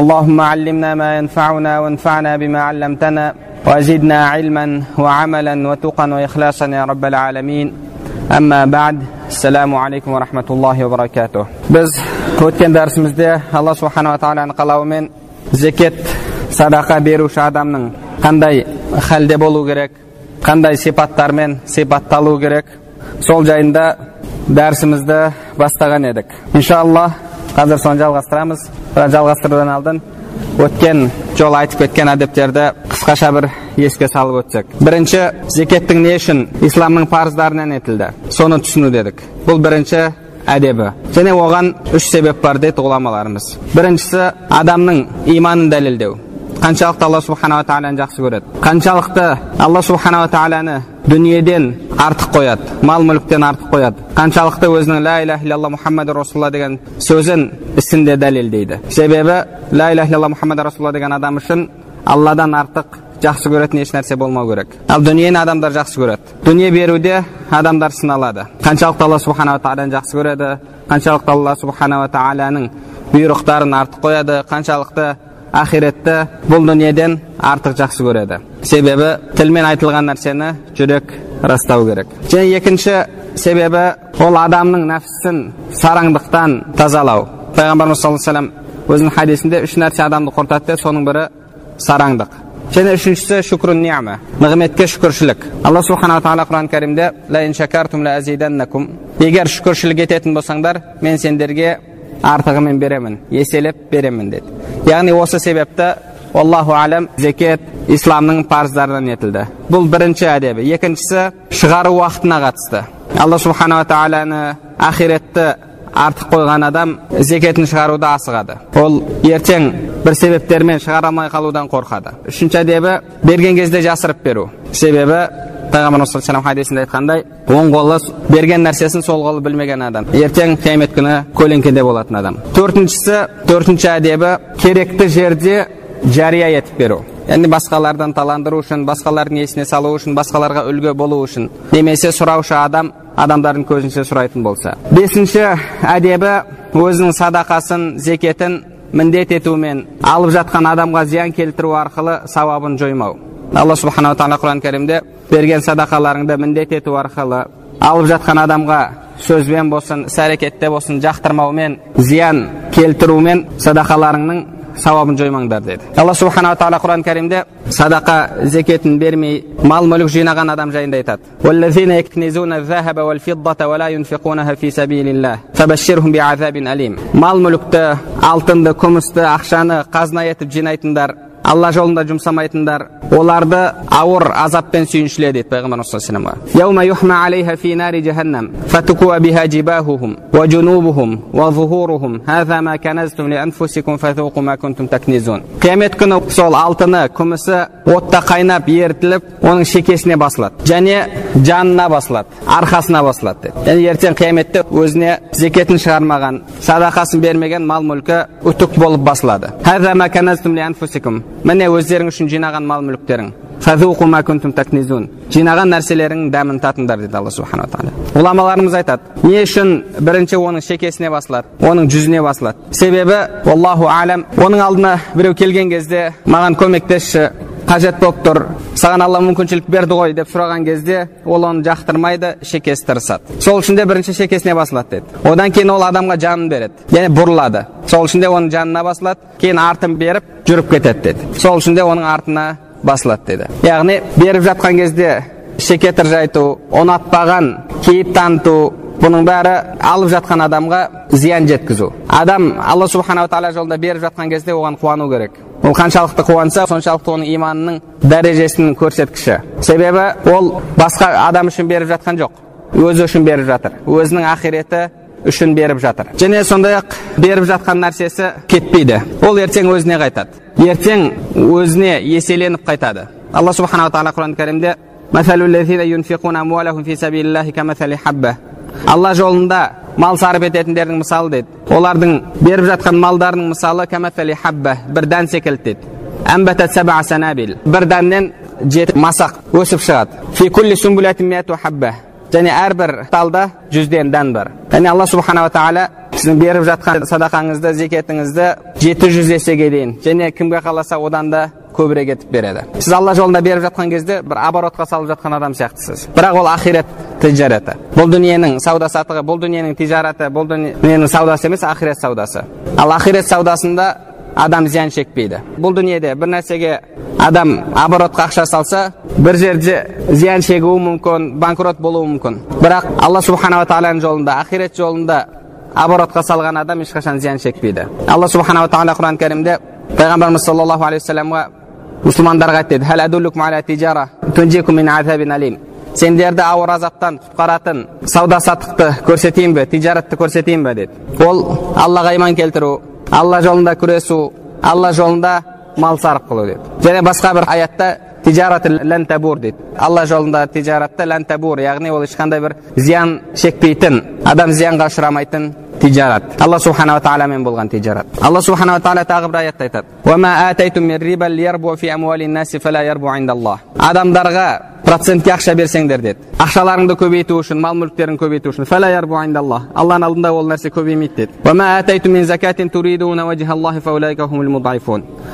اللهم علمنا ما ينفعنا وانفعنا بما علمتنا وزدنا علما وعملا وتقا واخلاصا يا رب العالمين اما بعد السلام عليكم ورحمه الله وبركاته biz o'tgan darsimizda alloh subhanava taoloni qalavomen zeket sadaqa beruvchi odamning qanday halda bo'lu kerak qanday sifatlarмен sifattalu kerak сол жайында darsimizda boshlagan edik inshaalloh қазір соны жалғастырамыз. Бірақ жалғастырудан алдын өткен жолы айтып кеткен әдептерді қысқаша бір еске салып өтсек. Бірінші зекеттің не үшін исламның парыздарынан етілді? Соны түсіну дедік. Бұл бірінші әдебі. Және оған үш себеп бар дейді ғұламаларымыз. Біріншісі адамның иманын дәлелдеу. Қаншалықты алла субханала тағаланы жақсы көреді қаншалықты алла субханала тағаланы дүниеден артық қояды мал мүліктен артық қояды қаншалықты өзінің ла иляха иллалла мұхаммад расулалла деген сөзін ісінде дәлелдейді себебі ла иляха иллалла мұхаммад расулалла деген адам үшін алладан артық жақсы көретін еш нәрсе болмау керек ал дүниені адамдар жақсы көреді дүние беруде адамдар сыналады қаншалықты алла субханала тағаланы жақсы көреді қаншалықты алла субханала тағаланың бұйрықтарын артық қояды қаншалықты ақиретті бұл дүниеден артық жақсы көреді себебі тілмен айтылған нәрсені жүрек растау керек және екінші себебі ол адамның нәпсісін сараңдықтан тазалау пайғамбарымыз саллаллаху алейhi өзінің хадисінде үш нәрсе адамды құртады деді соның бірі сараңдық және үшіншісі шүкрун ниама нығметке шүкіршілік алла субханала тағала құран кәрімде егер шүкіршілік ететін болсаңдар мен сендерге артығымен беремін еселеп беремін деді яғни осы себепті аллаху алам зекет исламның парыздарынан етілді бұл бірінші әдебі екіншісі шығару уақытына қатысты алла субханала тағаланы ақиретті артық қойған адам зекетін шығаруда асығады. Ол ертең бір себептермен шығара алмай қалудан қорқады. Үшінші әдебі берген кезде жасырып беру. Себебі пайғамбарымыз саллаллаху хадисінде айтқандай оң қолы берген нәрсесін сол қолы білмеген адам. Ертең қиямет күні көлеңкеде болатын адам. Төртіншісі төртінші әдебі керекті жерде жария етіп беру. Яғни басқалардан таландыру үшін басқалардың есіне салу үшін басқаларға үлгі болу үшін. Немесе сұраушы адам адамдардың көзінше сұрайтын болса. Бесінші әдебі өзінің садақасын зекетін міндет етумен алып жатқан адамға зиян келтіру арқылы сауабын жоймау. Алла субханала тағала құран кәрімде берген садақаларыңды міндет ету арқылы алып жатқан адамға сөзбен болсын іс әрекетте болсын жақтырмаумен зиян келтірумен садақаларыңның сауабын жоймаңдар деді алла субханала тағала құран кәрімде садақа зекетін бермей мал мүлік жинаған адам жайында айтады мал мүлікті алтынды күмісті ақшаны қазына етіп жинайтындар алла жолында жұмсамайтындар оларды ауыр азаппен сүйіншіле дейді пайғамбарымыз қиямет күні сол алтыны күмісі отта қайнап ерітіліп оның шекесіне басылады. Және жанына басылады арқасына басылады деді яғни ертең қияметте өзіне зекетін шығармаған садақасын бермеген мал мүлкі үтік болып басылады. Міне өздерің үшін жинаған мал мүліктерің. Жинаған нәрселеріңнің дәмін татыңдар дейді алла субханала тағала ғұламаларымыз айтады не үшін бірінші оның шекесіне басылады оның жүзіне басылады? Себебі аллаху алам оның алдына біреу келген кезде маған көмектесші қажет болып тұр саған алла мүмкіншілік берді ғой деп сұраған кезде ол оны жақтырмайды шекесі тырысады сол үшін де бірінші шекесіне басылады деді одан кейін ол адамға жанын береді яғни бұрылады сол үшін де оның жанына басылады кейін артын беріп жүріп кетеді деді сол үшін де оның артына басылады деді яғни беріп жатқан кезде шеке тыржайту ұнатпаған кейіп таныту бұның бәрі алып жатқан адамға зиян жеткізу адам алла субханала тағала жолында беріп жатқан кезде оған қуану керек ол қаншалықты қуанса соншалықты оның иманының дәрежесінің көрсеткіші себебі ол басқа адам үшін беріп жатқан жоқ өзі үшін беріп жатыр өзінің ақиреті үшін беріп жатыр және сондай ақ беріп жатқан нәрсесі кетпейді ол ертең өзіне қайтады ертең өзіне еселеніп қайтады алла субханала тағала құран кәрімде алла жолында мал сарып ететіндердің мысалы дейді олардың беріп жатқан малдарының мысалы хабба бір дән секілді дейді бір дәннен жеті масақ өсіп шығады. Және әрбір талда жүзден дән бар. Және алла субханала тағала сіздің беріп жатқан садақаңызды зекетіңізді жеті жүз есеге дейін және кімге қаласа одан да көбірек етіп береді. Сіз алла жолында беріп жатқан кезде бір оборотқа салып жатқан адам сияқтысыз. Бірақ ол ақирет тижараты бұл дүниенің сауда саттығы бұл дүниенің тижараты бұл дүниенің саудасы емес ақирет саудасы. Ал ақирет саудасында адам зиян шекпейді. Бұл дүниеде бір нәрсеге адам оборотқа ақша салса бір жерде зиян шегуі мүмкін банкрот болуы мүмкін. Бірақ алла субханала тағаланың жолында ақирет жолында оборотқа салған адам ешқашан зиян шекпейді. Алла субханала тағала құран кәрімде пайғамбарымыз саллаллаху алейхи уассаламға мұсылмандарға айтты сендерді ауыр азаптан құтқаратын сауда саттықты көрсетейін бе тижаратты көрсетейін бе деді. Ол аллаға иман келтіру алла жолында күресу алла жолында мал сарып қылу деді. Және басқа бір аятта тижарат дейді алла жолында тижаратты яғни ол ешқандай бір зиян шекпейтін адам зиянға ұшырамайтын тижарат алла субханала тағаламен болған тижарат алла субханала тағала тағы бір аятта айтады адамдарға процентке ақша берсеңдер деді ақшаларыңды көбейту үшін мал мүліктерін көбейту үшін алланың алдында ол нәрсе көбеймейді деді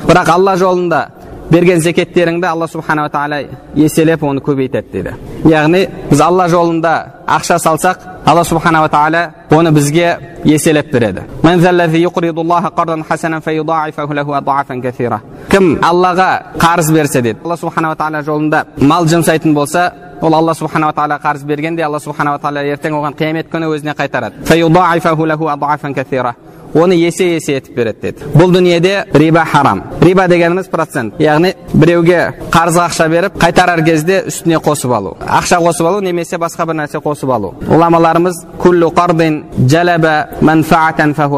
бірақ алла жолында берген зекеттеріңді алла субханала тағала еселеп оны көбейтеді дейді яғни біз алла жолында ақша салсақ алла субханала тағала оны бізге еселеп береді кім аллаға қарыз берсе дейді алла субханала тағала жолында мал жұмсайтын болса ол алла субханала тағала қарыз бергенде алла субханала тағала ертең оған қиямет күні өзіне қайтарады оны есе есе етіп береді деді. Бұл дүниеде риба харам. Риба дегеніміз процент. Яғни біреуге қарызға ақша беріп қайтарар кезде үстіне қосып алу. Ақша қосып алу немесе басқа бір нәрсе қосып алу. Ғұламаларымыз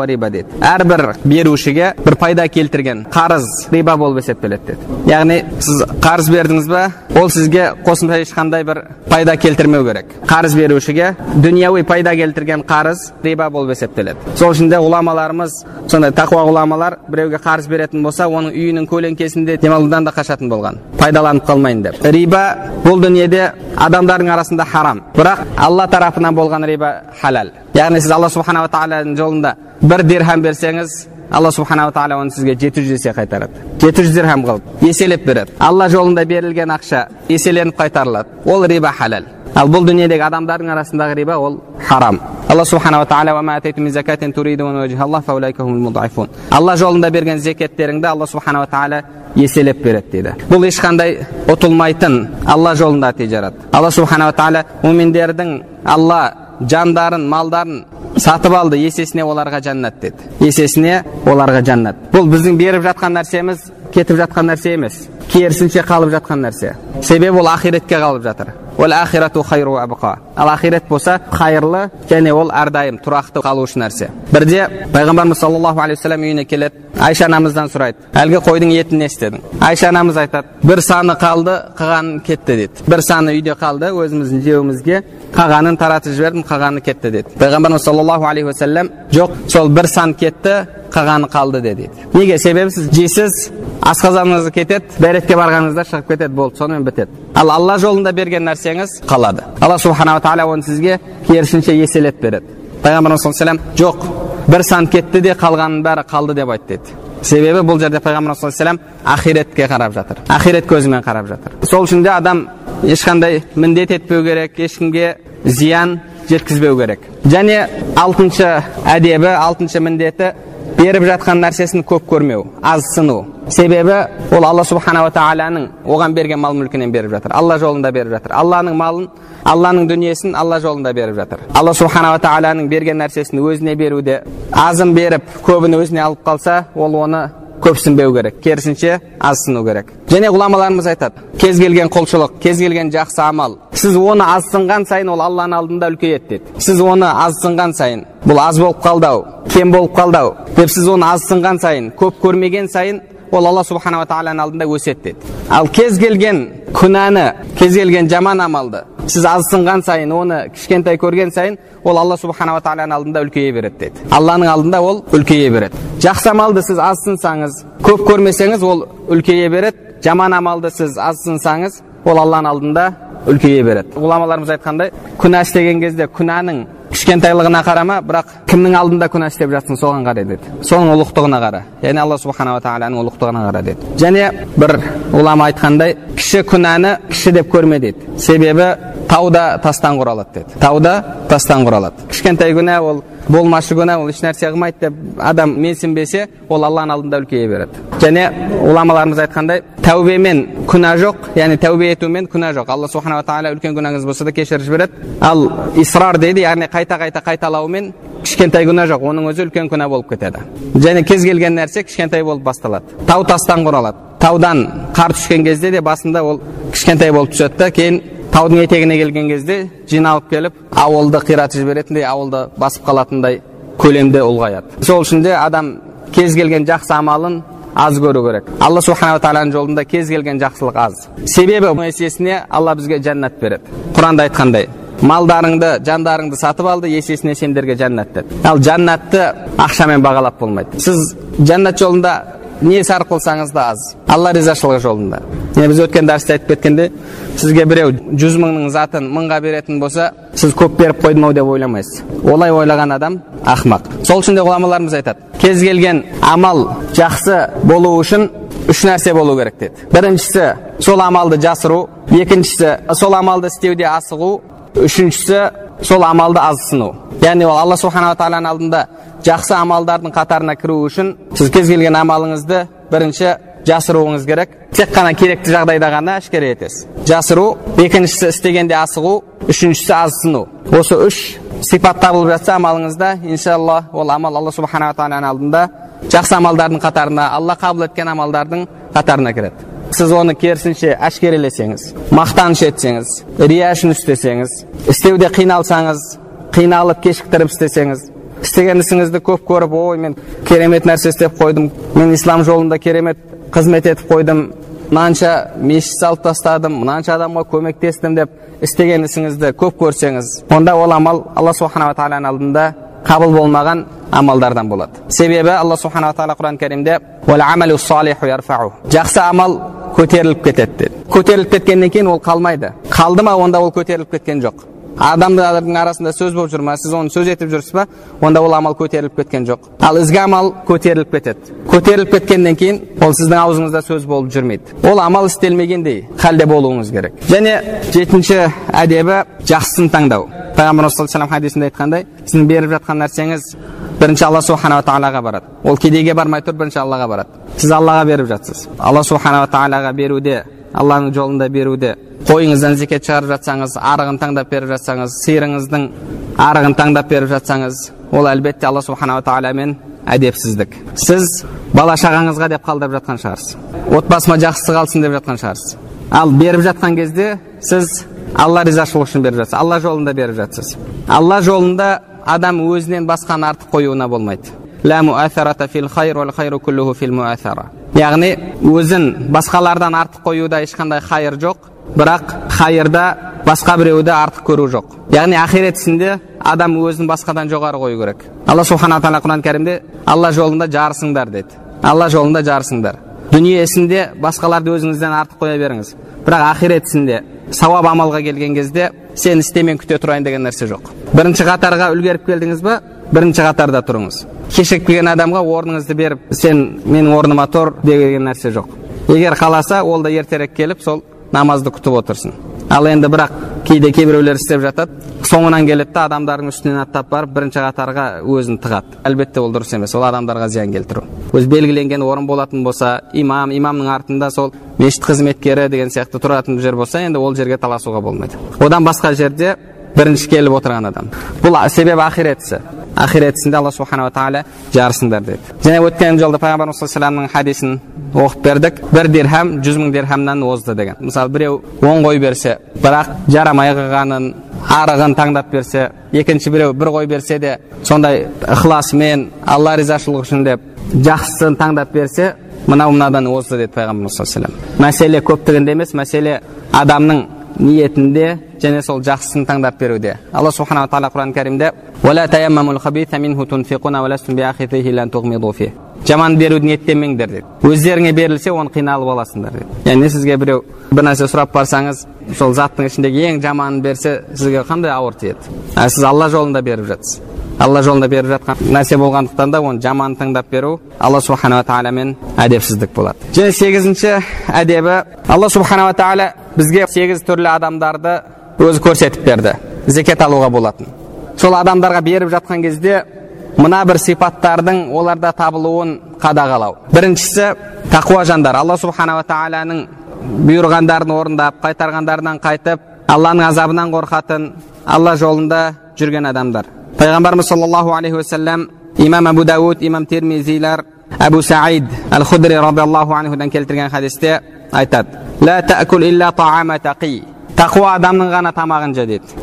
риба деді. Әрбір берушіге бір пайда келтірген қарыз риба болып есептеледі деді. Яғни сіз қарыз бердіңіз ба ол сізге қосымша ешқандай бір пайда келтірмеу керек. Қарыз берушіге дүнияуи пайда келтірген қарыз риба болып есептеледі. Сол үшін де ғұламалар ғұламаларымыз сондай тақуа ғұламалар біреуге қарыз беретін болса оның үйінің көлеңкесінде демалудан да қашатын болған. Пайдаланып қалмайын деп. Риба бұл дүниеде адамдардың арасында харам. Бірақ алла тарапынан болған риба халал. Яғни сіз алла субханала тағаланың жолында бір дирхам берсеңіз алла субханала тағала оны сізге жеті жүз есе қайтарады. Жеті жүз дирхам қылып еселеп береді. Алла жолында берілген ақша еселеніп қайтарылады. Ол риба халал. Ал бұл дүниедегі адамдардың арасындағы риба ол харам алла субханала алла жолында берген зекеттеріңді алла субханала тағала еселеп береді дейді бұл ешқандай ұтылмайтын алла жолында тижарат алла субханала тағала муминдердің алла жандарын малдарын сатып алды есесіне оларға жәннат деді есесіне оларға жәннат бұл біздің беріп жатқан нәрсеміз кетіп жатқан нәрсе емес керісінше қалып жатқан нәрсе себебі ол ақиретке қалып жатыр ал ақирет болса қайырлы және ол әрдайым тұрақты қалушы нәрсе бірде пайғамбарымыз саллаллаху алейхи вассалам үйіне келеді айша анамыздан сұрайды әлгі қойдың етін не істедің айша анамыз айтады бір саны қалды қалғаны кетті дейді бір саны үйде қалды өзіміздің жеуімізге қалғанын таратып жібердім қалғаны кетті деді пайғамбарымыз саллаллаху алейхи уассалам жоқ сол бір сан кетті қалғаны қалды деді неге себебі сіз жейсіз асқазаныңыз кетеді дәретке барғаныңызда шығып кетеді болды сонымен бітеді ал алла жолында берген нәрсеңіз қалады алла субханала тағала оны сізге керісінше еселеп береді пайғамбарымыз саллаллаху жоқ бір сан кетті де қалғанның бәрі қалды деп айтты деді себебі бұл жерде пайғамбарымыз саллаллаху ақиретке қарап жатыр ақирет көзімен қарап жатыр сол үшін де адам ешқандай міндет етпеу керек ешкімге зиян жеткізбеу керек және алтыншы әдебі алтыншы міндеті беріп жатқан нәрсесін көп көрмеу аз сыну себебі ол алла субханала тағаланың оған берген мал мүлкінен беріп жатыр. Алла жолында беріп жатыр. Алланың малын алланың дүниесін алла жолында беріп жатыр. Алла субханала тағаланың берген нәрсесін өзіне беруде азын беріп көбін өзіне алып қалса ол оны көпсінбеу керек керісінше азсыну керек және ғұламаларымыз айтады кез келген құлшылық кез келген жақсы амал сіз оны азсынған сайын ол алланың алдында үлкейеді деді сіз оны азсынған сайын бұл аз болып қалды ау кем болып қалды ау деп сіз оны азсынған сайын көп көрмеген сайын ол алла субханала тағаланың алдында өседі деді ал кез келген күнәні кез келген жаман амалды сіз азсынған сайын оны кішкентай көрген сайын ол алла субханала тағаланың алдында үлкейе береді деді алланың алдында ол үлкейе береді жақсы амалды сіз азсынсаңыз көп көрмесеңіз ол үлкейе береді жаман амалды сіз азсынсаңыз ол алланың алдында үлкейе береді ғұламаларымыз айтқандай күнә істеген кезде күнәнің кішкентайлығына қарама бірақ кімнің алдында күнә істеп жатсың соған қара деді. Соның ұлықтығына қара. Яғни алла субханала тағаланың ұлықтығына қара деді. Және бір ғұлама айтқандай кіші күнәні кіші деп көрме дейді себебі тау да тастан құралады деді. Тау да тастан құралады. Кішкентай күнә ол болмашы күнә ол ешнәрсе қылмайды деп адам менсінбесе ол алланың алдында үлкейе береді. Және ғұламаларымыз айтқандай тәубемен күнә жоқ яғни тәубе етумен күнә жоқ. Алла субханала тағала үлкен күнәңіз болса да кешіріп жібереді ал исрар дейді яғни қайта қайта қайталаумен кішкентай күнә жоқ оның өзі үлкен күнә болып кетеді. Және кез келген нәрсе кішкентай болып басталады. Тау тастан құралады. Таудан қар түскен кезде де басында ол кішкентай болып түседі да кейін таудың етегіне келген кезде жиналып келіп ауылды қиратып жіберетіндей ауылды басып қалатындай көлемде ұлғаяды сол үшін де адам кез келген жақсы амалын аз көру керек. Алла субханала тағаланың жолында кез келген жақсылық аз. Себебі есесіне алла бізге жәннат береді. Құранда айтқандай малдарыңды жандарыңды сатып алды есесіне сендерге жәннат деді ал жәннатты ақшамен бағалап болмайды. Сіз жәннат жолында не сарп қылсаңыз да аз. Алла ризашылығы жолында. Міне біз өткен дәрісте айтып кеткенде сізге біреу жүз мыңның затын мыңға беретін болса сіз көп беріп қойдым ау деп ойламайсыз. Олай ойлаған адам ақымақ сол үшін де ғұламаларымыз айтады кез келген амал жақсы болу үшін үш нәрсе болу керек деді. Біріншісі сол амалды жасыру екіншісі сол амалды істеуде асығу үшіншісі сол амалды азсыну яғни ол алла субханала тағаланың алдында жақсы амалдардың қатарына кіру үшін сіз кез келген амалыңызды бірінші жасыруыңыз керек. Тек қана керекті жағдайда ғана әшкере етесіз. Жасыру екіншісі істегенде асығу үшіншісі азсыну. Осы үш сипат табылып жатса амалыңызда иншалла ол амал алла субханала тағаланың алдында жақсы амалдардың қатарына алла қабыл еткен амалдардың қатарына кіреді. Сіз оны керісінше әшкерелесеңіз мақтаныш етсеңіз рия үшін істесеңіз істеуде қиналсаңыз қиналып кешіктіріп істесеңіз істеген ісіңізді көп көріп ой мен керемет нәрсе істеп қойдым мен ислам жолында керемет қызмет етіп қойдым мынанша мешіт салып тастадым мынанша адамға көмектестім деп істеген ісіңізді көп көрсеңіз онда ол амал алла субханала тағаланың алдында қабыл болмаған амалдардан болады себебі алла субханала тағала құран кәрімде жақсы амал көтеріліп кетеді деді көтеріліп кеткеннен кейін ол қалмайды қалды ма онда ол көтеріліп кеткен жоқ адамдардың арасында сөз болып жүр ма? Сіз оны сөз етіп жүрсіз ба? Онда ол амал көтеріліп кеткен жоқ. Ал ізгі амал көтеріліп кетеді. Көтеріліп кеткеннен кейін ол сіздің аузыңызда сөз болып жүрмейді. Ол амал істелмегендей халде болуыңыз керек. Және жетінші әдебі жақсысын таңдау. Пайғамбарымыз саллаллаху алейхи хадисінде айтқандай сіздің беріп жатқан нәрсеңіз бірінші алла субханала тағалаға барады. Ол кедейге бармай тұрып бірінші аллаға барады. Сіз аллаға беріп жатсыз. Алла субханала тағалаға беруде алланың жолында беруде қойыңыздан зекет шығарып жатсаңыз арығын таңдап беріп жатсаңыз сиырыңыздың арығын таңдап беріп жатсаңыз ол әлбетте алла субханала тағаламен әдепсіздік. Сіз бала шағаңызға деп қалдырып жатқан шығарсыз. Отбасыма жақсысы қалсын деп жатқан шығарсыз. Ал беріп жатқан кезде сіз алла ризашылығы үшін беріп жатсыз. Алла жолында беріп жатсыз. Алла жолында адам өзінен басқаны артық қоюына болмайды. Яғни өзін басқалардан артық қоюда ешқандай хайыр жоқ бірақ хайырда басқа біреуді артық көру жоқ яғни ақирет ісінде адам өзін басқадан жоғары қою керек алла субхана тағала құран кәрімде алла жолында жарысыңдар деді алла жолында жарысыңдар дүние ісінде басқаларды өзіңізден артық қоя беріңіз бірақ ақирет ісінде сауап амалға келген кезде сен істе мен күте тұрайын деген нәрсе жоқ бірінші қатарға үлгеріп келдіңіз ба бірінші қатарда тұрыңыз кешігіп келген адамға орныңызды беріп сен менің орныма тұр деген нәрсе жоқ. Егер қаласа ол да ертерек келіп сол намазды күтіп отырсын. Ал енді бірақ кейде кейбіреулер істеп жатады. Соңынан келеді да адамдардың үстінен аттап барып бірінші қатарға өзін тығады. Әлбетте ол дұрыс емес ол адамдарға зиян келтіру. Өзі белгіленген орын болатын болса имам имамның артында сол мешіт қызметкері деген сияқты тұратын жер болса енді ол жерге таласуға болмайды. Одан басқа жерде бірінші келіп отырған адам. Бұл себебі ақирет ісі ақиретісінде алла субханала тағала жарысыңдар деді және өткен жолда пайғамбарымыз саллаллаху хадисін оқып бердік бір дирхам жүз мың дирхамнан озды деген мысалы біреу он қой берсе бірақ жарамай қалғанын арығын таңдап берсе екінші біреу бір қой берсе де сондай ықыласымен алла ризашылығы үшін деп жақсысын таңдап берсе мынау мынадан озды деді пайғамбарымыз саллаллаху мәселе көптігінде емес мәселе адамның ниетінде және сол жақсысын таңдап беруде. Алла субханала тағала құран кәрімде жаман беруді ниеттенбеңдер деді. Өздеріңе берілсе оны қиналып аласыңдар деді. Яғни сізге біреу бір нәрсе сұрап барсаңыз сол заттың ішіндегі ең жаманын берсе сізге қандай ауыр тиеді? А сіз алла жолында беріп жатсыз. Алла жолында беріп жатқан нәрсе болғандықтан да оны жаман таңдап беру алла субханала тағаламен әдепсіздік болады. Және сегізінші әдебі алла субханала тағала бізге сегіз түрлі адамдарды өзі көрсетіп берді зекет алуға болатын сол адамдарға беріп жатқан кезде мына бір сипаттардың оларда табылуын қадағалау. Біріншісі тақуа жандар. Алла субханала тағаланың бұйырғандарын орындап қайтарғандарынан қайтып алланың азабынан қорқатын алла жолында жүрген адамдар. Пайғамбарымыз саллаллаху алейхи уассалам имам абу дауд имам термизилер әбу саид әл худри радиаллаху анхудан келтірген хадисте айтады. Тақуа адамның ғана тамағын же дейді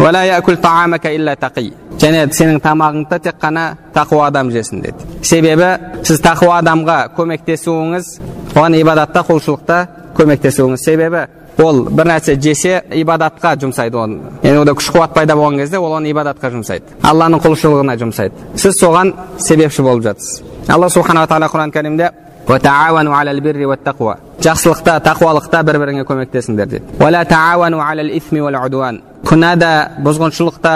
және сенің тамағыңды тек қана тақуа адам жесін деді себебі сіз тақуа адамға көмектесуіңіз оған ибадатта құлшылықта көмектесуіңіз себебі ол бір нәрсе жесе ибадатқа жұмсайды оны яғни онда күш қуат пайда болған кезде ол оны ибадатқа жұмсайды алланың құлшылығына жұмсайды сіз соған себепші болып жатсыз алла субханала тағала құран кәрімде жақсылықта тақуалықта бір біріңе көмектесіңдер дейді күнәда бұзғыншылықта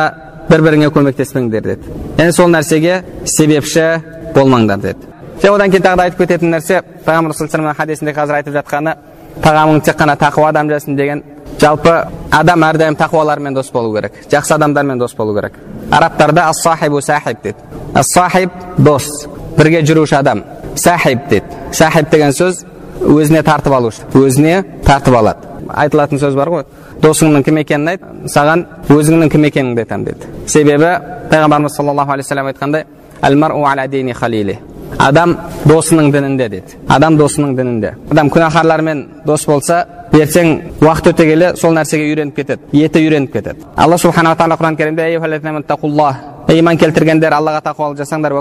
бір біріңе көмектеспеңдер деді яғни сол нәрсеге себепші болмаңдар деді және одан кейін тағы да айтып кететін нәрсе пайғамбар саллаллаху хадисінде қазір айтып жатқаны тағамың тек қана тақуа адам жесін деген жалпы адам әрдайым тақуалармен дос болу керек жақсы адамдармен дос болу керек арабтарда ас сахибу сахиб дейді ас сахиб дос бірге жүруші адам сахиб дейді сахиб деген сөз өзіне тартып алушы өзіне тартып алады айтылатын сөз бар ғой досыңның кім екенін айт саған өзіңнің кім екеніңді айтамын деді себебі пайғамбарымыз саллаллаху алейхи вассалам айтқандай адам досының дінінде деді адам досының дінінде адам күнәһарлармен дос болса ертең уақыт өте келе сол нәрсеге үйреніп кетеді еті үйреніп кетеді алла субханала тағала құран кәрімде иман келтіргендер аллаға тақуалық жасаңдар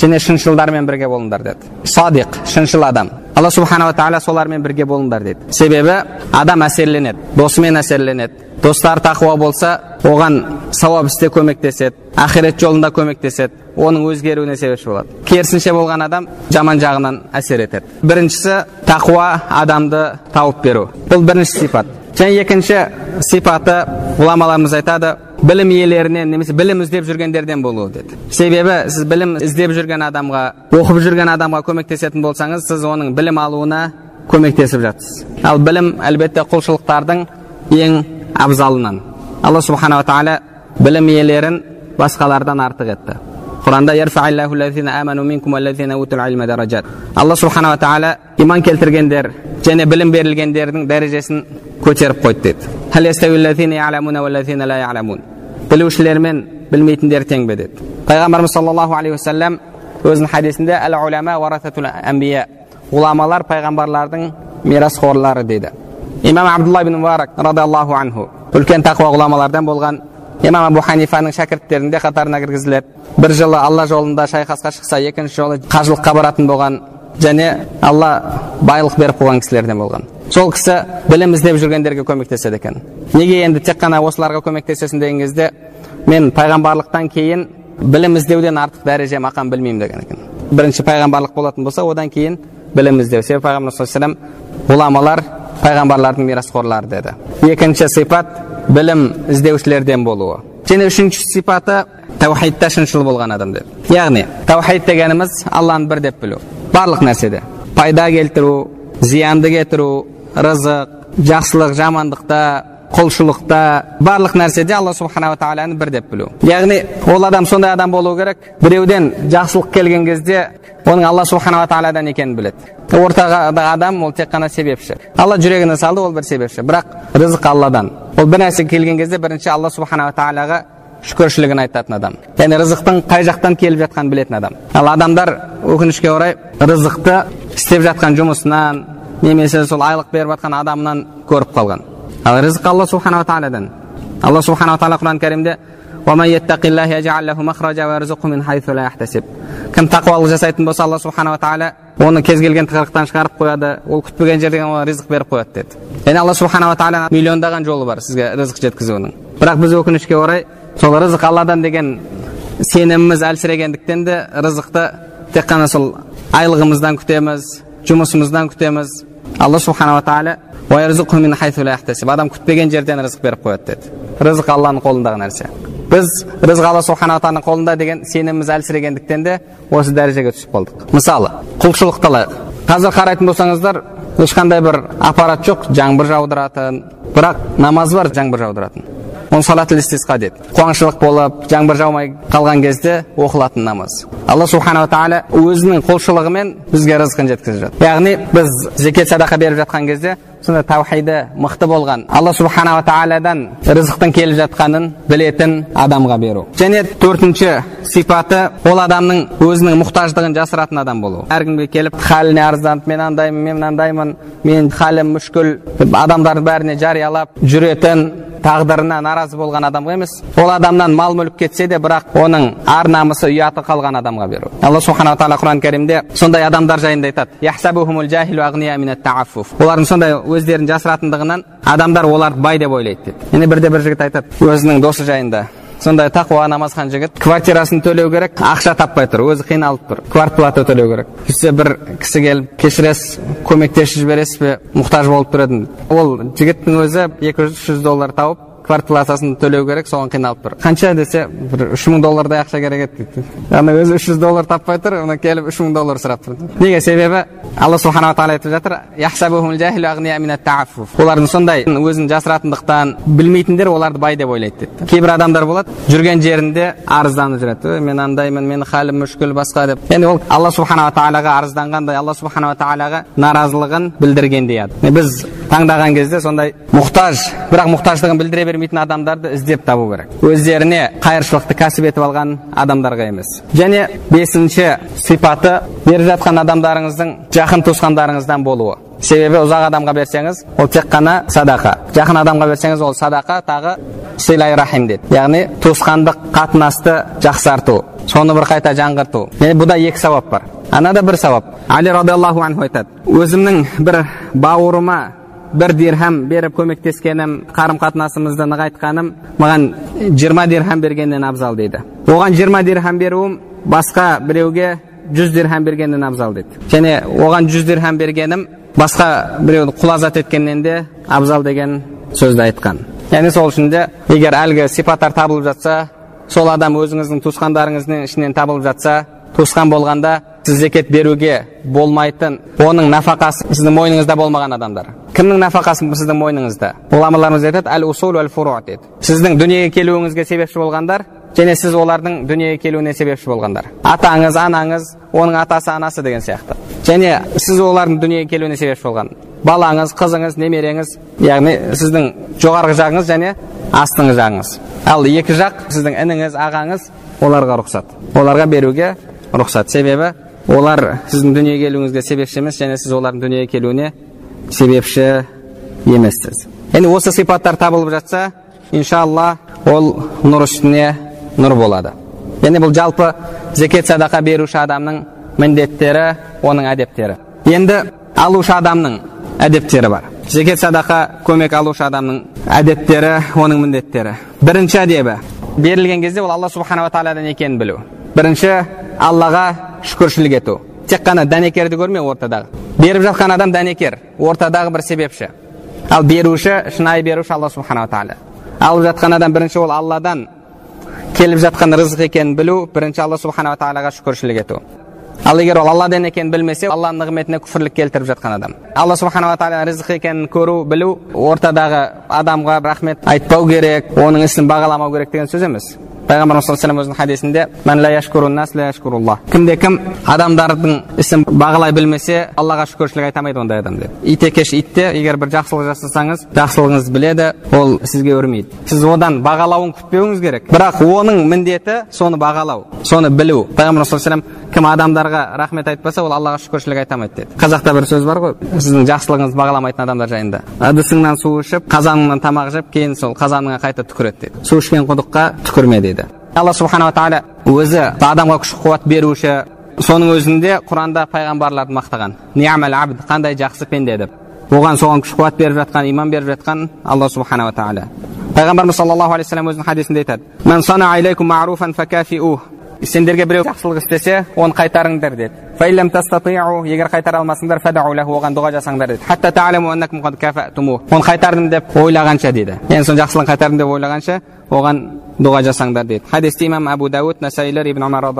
және шыншылдармен бірге болыңдар деді садиқ шыншыл адам алла субханала тағала солармен бірге болыңдар дейді себебі адам әсерленеді досымен әсерленеді достары тақуа болса оған сауап істе көмектеседі ақирет жолында көмектеседі оның өзгеруіне себепші болады керісінше болған адам жаман жағынан әсер етеді біріншісі тақуа адамды тауып беру бұл бірінші сипат және екінші сипаты ғұламаларымыз айтады білім иелерінен немесе білім іздеп жүргендерден болуы деді себебі сіз білім іздеп жүрген адамға оқып жүрген адамға көмектесетін болсаңыз сіз оның білім алуына көмектесіп жатсыз ал білім әлбетте құлшылықтардың ең абзалынан алла субханала тағала білім иелерін басқалардан артық етті құранда алла субханала тағала иман келтіргендер және білім берілгендердің дәрежесін көтеріп қойды деді. Білушілер мен білмейтіндер тең бе? деді. Пайғамбарымыз саллаллаху алейхи уассалам өзінің хадисінде әл әмбия ғұламалар пайғамбарлардың мирасқорлары дейді. Имам абдулла ибн мубарак радиаллаху анху үлкен тақуа ғұламалардан болған имам абу ханифаның шәкірттерінің де қатарына кіргізіледі. Бір жылы алла жолында шайқасқа шықса екінші жолы қажылыққа баратын болған және алла байлық беріп қойған кісілерден болған. Сол кісі білім іздеп жүргендерге көмектеседі екен. Неге енді тек қана осыларға көмектесесің деген кезде мен пайғамбарлықтан кейін білім іздеуден артық дәреже мақам білмеймін деген екен. Бірінші пайғамбарлық болатын болса одан кейін білім іздеу. Себебі пайғамбар саллаллаху ғұламалар пайғамбарлардың мирасқорлары деді. Екінші сипат білім іздеушілерден болуы. Және үшінші сипаты таухидта шыншыл болған адам деді яғни таухид дегеніміз алланы бір деп білу барлық нәрседе пайда келтіру зиянды кетіру рызық жақсылық жамандықта құлшылықта барлық нәрседе алла субханала тағаланы бір деп білу яғни ол адам сондай адам болу керек біреуден жақсылық келген кезде оның алла субханала тағаладан екенін біледі ортадағы адам ол тек қана себепші алла жүрегіне салды ол бір себепші бірақ рызық алладан ол бір нәрсе келген кезде бірінші алла субханала тағалаға шүкіршілігін айтатын адам. Яғни рызықтың қай жақтан келіп жатқанын білетін адам. Ал адамдар өкінішке орай рызықты істеп жатқан жұмысынан немесе сол айлық беріп жатқан адамынан көріп қалған. Ал рызық алла субханала тағаладан алла субханала тағала құран кәрімде кім тақуалық жасайтын болса алла субханала тағала оны кез келген тығырықтан шығарып қояды ол күтпеген жерден оған ризық беріп қояды деді. Яғни алла субханала тағала миллиондаған жолы бар сізге рызық жеткізуінің. Бірақ біз өкінішке орай сол рызық алладан деген сеніміміз әлсірегендіктен де рызықты тек қана сол айлығымыздан күтеміз жұмысымыздан күтеміз. Алла субханала тағала адам күтпеген жерден рызық беріп қояды деді. Рызық алланың қолындағы нәрсе. Біз рызық алла субханала тағаланың қолында деген сеніміміз әлсірегендіктен де осы дәрежеге түсіп қалдық мысалы құлшылықты алайық қазір қарайтын болсаңыздар ешқандай бір аппарат жоқ жаңбыр жаудыратын бірақ намаз бар жаңбыр жаудыратын оны салатул истисқа дейді қуаңшылық болып жаңбыр жаумай қалған кезде оқылатын намаз алла субханала тағала өзінің құлшылығымен бізге рызқын жеткізіп жатыр яғни біз зекет садақа беріп жатқан кезде сондай таухиді мықты болған алла субханала тағаладан рызықтың келіп жатқанын білетін адамға беру және төртінші сипаты ол адамның өзінің мұқтаждығын жасыратын адам болу әркімге келіп халіне арызданып мен андаймын мен мынандаймын мен халім мүшкіл адамдардың бәріне жариялап жүретін тағдырына наразы болған адамға емес ол адамнан мал мүлік кетсе де бірақ оның ар намысы ұяты қалған адамға беру алла субханала тағала құран кәрімде сондай адамдар жайында айтады олардың сондай өздерін жасыратындығынан адамдар оларды бай деп ойлайды дейді енді бірде бір жігіт айтады өзінің досы жайында. Сондай тақуа намазхан жігіт квартирасын төлеу керек ақша таппай тұр өзі қиналып тұр. Квартплата төлеу керек. Сөйтсе бір кісі келіп кешіресіз көмектесіп жібересіз бе мұқтаж болып тұр едім ол жігіттің өзі екі жүз доллар тауып квартплатасын төлеу керек соған қиналып тұр. Қанша десе бір үш мың доллардай ақша керек еді дейді. Ана өзі үш жүз доллар таппай тұр мына келіп үш мың доллар сұрап тұр. Неге? Себебі алла субханала тағала айтып жатыр олардың сондай өзін жасыратындықтан білмейтіндер оларды бай деп ойлайды дейді. Кейбір адамдар болады жүрген жерінде арызданып жүреді мен андаймын менің халім мүшкіл басқа деп енді ол алла субханала тағалаға арызданғандай алла субханала тағалаға наразылығын білдіргендей біз таңдаған кезде сондай мұқтаж бірақ мұқтаждығын білдіре бермейтін адамдарды іздеп табу керек. Өздеріне қайыршылықты кәсіп етіп алған адамдарға емес. Және бесінші сипаты беріп жатқан адамдарыңыздың жақын туысқандарыңыздан болуы. Себебі ұзақ адамға берсеңіз ол тек қана садақа. Жақын адамға берсеңіз ол садақа тағы силай рахим дейді. Яғни туысқандық қатынасты жақсарту соны бір қайта жаңғырту. Және бұда екі сауап бар. Анада бір сауап. Али радиаллаху анху айтады. Өзімнің бір бауырыма бір дирхам беріп көмектескенім қарым қатынасымызды нығайтқаным маған жиырма дирхам бергеннен абзал дейді оған жиырма дирхам беруім басқа біреуге жүз дирхам бергеннен абзал дейді және оған жүз дирхам бергенім басқа біреуді құлазат еткеннен де абзал деген сөзді айтқан яғни сол үшін де егер әлгі сипаттар табылып жатса сол адам өзіңіздің туысқандарыңыздың ішінен табылып жатса туысқан болғанда сіз зекет беруге болмайтын оның нәпақасы сіздің мойныңызда болмаған адамдар кімнің нәпақасы сіздің мойныңызда ғұламаларымыз айтады әл усул әл фуру дейді сіздің дүниеге келуіңізге себепші болғандар және сіз олардың дүниеге келуіне себепші болғандар атаңыз анаңыз оның атасы анасы деген сияқты және сіз олардың дүниеге келуіне себепші болған балаңыз қызыңыз немереңіз яғни сіздің жоғарғы жағыңыз және астыңғы жағыңыз ал екі жақ сіздің ініңіз ағаңыз оларға рұқсат оларға беруге рұқсат себебі олар сіздің дүниеге келуіңізге себепші емес және сіз олардың дүниеге келуіне себепші емессіз. Енді осы сипаттар табылып жатса иншалла ол нұр үстіне нұр болады. Яғни бұл жалпы зекет садақа беруші адамның міндеттері оның әдептері. Енді алушы адамның әдептері бар. Зекет садақа көмек алушы адамның әдеттері оның міндеттері. Бірінші әдебі. Берілген кезде ол алла субханала тағаладан екенін білу. Бірінші аллаға шүкіршілік ету. Тек қана дәнекерді көрме ортадағы. Беріп жатқан адам дәнекер ортадағы бір себепші ал беруші шынайы беруші алла субханала тағала алып жатқан адам бірінші ол алладан келіп жатқан рызық екенін білу бірінші алла субханала тағалаға шүкіршілік ету ал егер ол алладан екенін білмесе алланың нығметіне күфірлік келтіріп жатқан адам алла субханала тағала ризық екенін көру білу ортадағы адамға рахмет айтпау керек оның ісін бағаламау керек деген сөз емес пайғамбарымыз саллаллаху алейhi хадисінде нас кімде кім адамдардың ісін бағалай білмесе аллаға шүкіршілік айта алмайды ондай адам деп ит екеш ит те егер бір жақсылық жасасаңыз жақсылығыңызды біледі ол сізге үрмейді сіз одан бағалауын күтпеуіңіз керек бірақ оның міндеті соны бағалау соны білу пайғамбар саллаллаху кім адамдарға рахмет айтпаса ол аллаға шүкіршілік айта алмайды деді қазақта бір сөз бар ғой сіздің жақсылығыңызды бағаламайтын адамдар жайында ыдысыңнан су ішіп қазаныңнан тамақ жеп кейін сол қазаныңа қайта түкіреді дейді су ішкен құдыққа түкірме дейді алла субханала тағала өзі адамға күш қуат беруші соның өзінде құранда пайғамбарларды мақтаған. Ниамал абд қандай жақсы пенде деп. Оған соған күш қуат беріп жатқан иман беріп жатқан алла субханала тағала пайғамбарымыз саллаллаху алейхи вассалам өзінің хадисінде айтады. Сендерге біреу жақсылық істесе оны қайтарыңдар деді егер қайтара алмасаңдар оған дұға жасаңдар деді оны қайтардым деп ойлағанша дейді. Енді соны жақсылығын қайтардым деп ойлағанша оған дұға жасаңдар дейді хадисті имам әбу дәуд насаилер ибн омар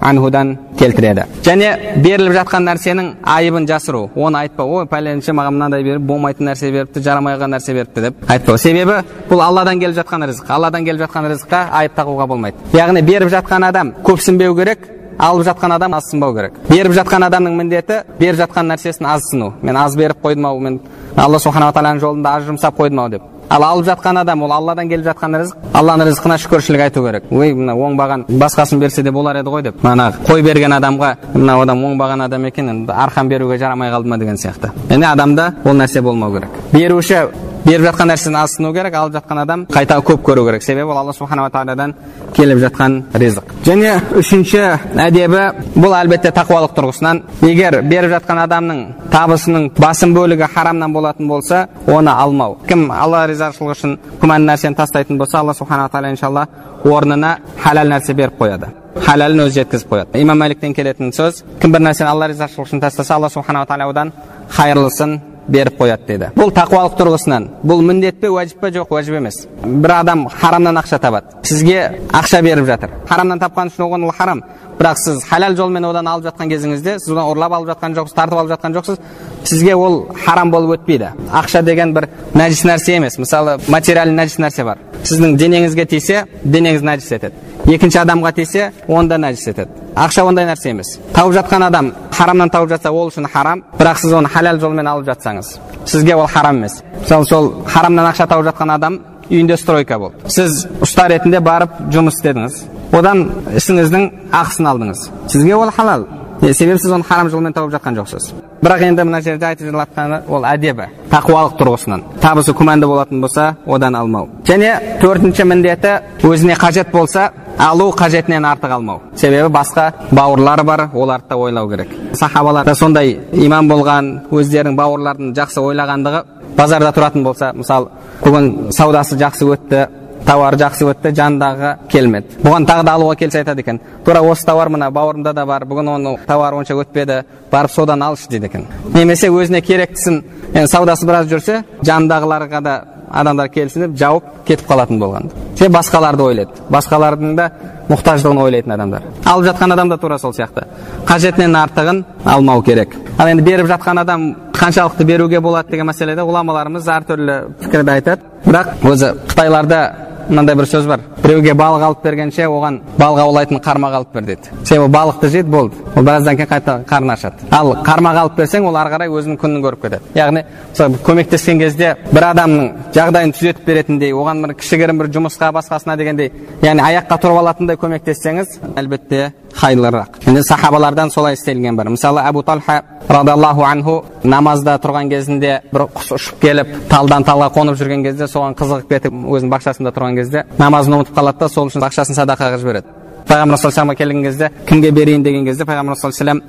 анхудан келтіреді және беріліп жатқан нәрсенің айыбын жасыру оны айтпау ой пәленше маған мынандай беріп болмайтын нәрсе беріпті жарамай қалған нәрсе беріпті деп айтпау себебі бұл алладан келіп жатқан рызық алладан келіп жатқан рызыққа айып тағуға болмайды яғни беріп жатқан адам көпсінбеу керек алып жатқан адам азсынбау керек беріп жатқан адамның міндеті беріп жатқан нәрсесін азсыну мен аз беріп қойдым ау мен алла субханала тағаланың жолында аз жұмсап қойдым ау деп ал алып жатқан адам ол алладан келіп жатқан рызық. Алланың рызқына шүкіршілік айту керек. Ой мына оңбаған басқасын берсе де болар еді ғой деп. Манағы қой берген адамға мынау адам оңбаған адам екен арқан беруге жарамай қалды ма деген сияқты. Яғни адамда ол нәрсе болмау керек. Беруші беріп жатқан нәрсені азсыну керек алып жатқан адам қайта көп көру керек. Себебі ол алла субханала тағаладан келіп жатқан ризық. Және үшінші әдебі бұл әлбетте тақуалық тұрғысынан. Егер беріп жатқан адамның табысының басым бөлігі харамнан болатын болса оны алмау. Кім алла ризашылығы үшін күмәнді нәрсені тастайтын болса алла субханала тағала иншалла орнына халал нәрсе беріп қояды. Халалін өзі жеткізіп қояды. Имам мәликтен келетін сөз кім бір нәрсені алла ризашылығы үшін тастаса алла субханала тағала одан хайырлысын беріп қояды деді бұл тақуалық тұрғысынан бұл міндет пе уәжіп пе жоқ уәжіп емес бір адам харамнан ақша табады сізге ақша беріп жатыр. Харамнан тапқан үшін оған ол харам бірақ сіз халал жолмен одан алып жатқан кезіңізде сіз одан ұрлап алып жатқан жоқсыз тартып алып жатқан жоқсыз сізге ол харам болып өтпейді ақша деген бір нәжіс нәрсе емес мысалы материальный нәжіс нәрсе бар сіздің денеңізге тисе денеңіз нәжіс етеді екінші адамға тисе онда нәжіс етеді ақша ондай нәрсе емес тауып жатқан адам харамнан тауып жатса ол үшін харам бірақ сіз оны халал жолмен алып жатсаңыз сізге ол харам емес мысалы сол харамнан ақша тауып жатқан адам үйінде стройка болды сіз ұста ретінде барып жұмыс істедіңіз одан ісіңіздің ақысын алдыңыз сізге ол халал себебі сіз оны харам жолмен тауып жатқан жоқсыз. Бірақ енді мына жерде айтып жатқаны ол әдебі тақуалық тұрғысынан. Табысы күмәнді болатын болса одан алмау. Және төртінші міндеті өзіне қажет болса алу қажетінен артық алмау. Себебі басқа бауырлары бар оларды да ойлау керек. Сахабалар да сондай иман болған өздерінің бауырларын жақсы ойлағандығы базарда тұратын болса мысалы бүгін саудасы жақсы өтті тауар жақсы өтті жанындағы келмеді. Бұған тағы да алуға келсе айтады екен тура осы тауар мына бауырымда да бар бүгін оның тауары онша өтпеді барып содан алшы дейді екен. Немесе өзіне керектісін енді саудасы біраз жүрсе жанындағыларға да адамдар келісініп жауып кетіп қалатын болған. Себебі басқаларды ойлайды. Басқалардың да мұқтаждығын ойлайтын адамдар. Алып жатқан адам да тура сол сияқты. Қажетінен артығын алмау керек. Ал енді беріп жатқан адам қаншалықты беруге болады деген мәселеде ғұламаларымыз әртүрлі пікірді айтады. Бірақ өзі қытайларда мынандай бір сөз бар. Біреуге балық алып бергенше оған балық аулайтын қармақ алып бер дейді. Себебі балықты жейді болды. Ол біраздан кейін қайта қарны ашады ал қармақ алып берсең ол ары қарай өзінің күнін көріп кетеді. Яғни мысалы көмектескен кезде бір адамның жағдайын түзетіп беретіндей оған бір кішігірім бір жұмысқа басқасына дегендей яғни аяққа тұрып алатындай көмектессеңіз әлбетте хайырлырақ енді сахабалардан солай істелген бар мысалы әбу талха радиаллаху анху намазда тұрған кезінде бір құс ұшып келіп талдан талға қонып жүрген кезде соған қызығып кетіп өзінің бақшасында тұрған кезде намазын ұмытып қалады да сол үшін ақшасын садақаға жібереді пайғамбар саллаллаху келген кезде кімге берейін деген кезде пайғамбар саллаллаху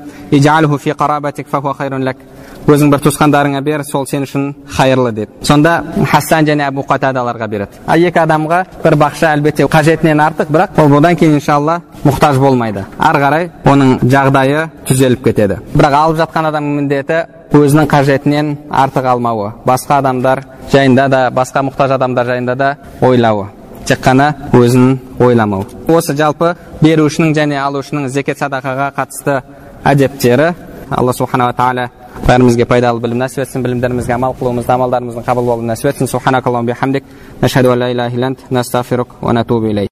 алейhi өзің бір туысқандарыңа бер сол сен үшін хайырлы деді сонда хасан және әбу қатадаларға береді ал екі адамға бір бақша әлбетте қажетінен артық бірақ ол одан кейін иншалла мұқтаж болмайды ары қарай оның жағдайы түзеліп кетеді бірақ алып жатқан адамның міндеті өзінің қажетінен артық алмауы басқа адамдар жайында да басқа мұқтаж адамдар жайында да ойлауы тек қана өзін ойламау осы жалпы берушінің және алушының зекет садақаға қатысты әдептері алла субханала тағала бәрімізге пайдалы білім нәсіп етсін білімдерімізге амал қылуымызды амалдарымыздың қабыл болуын нәсіп етсін.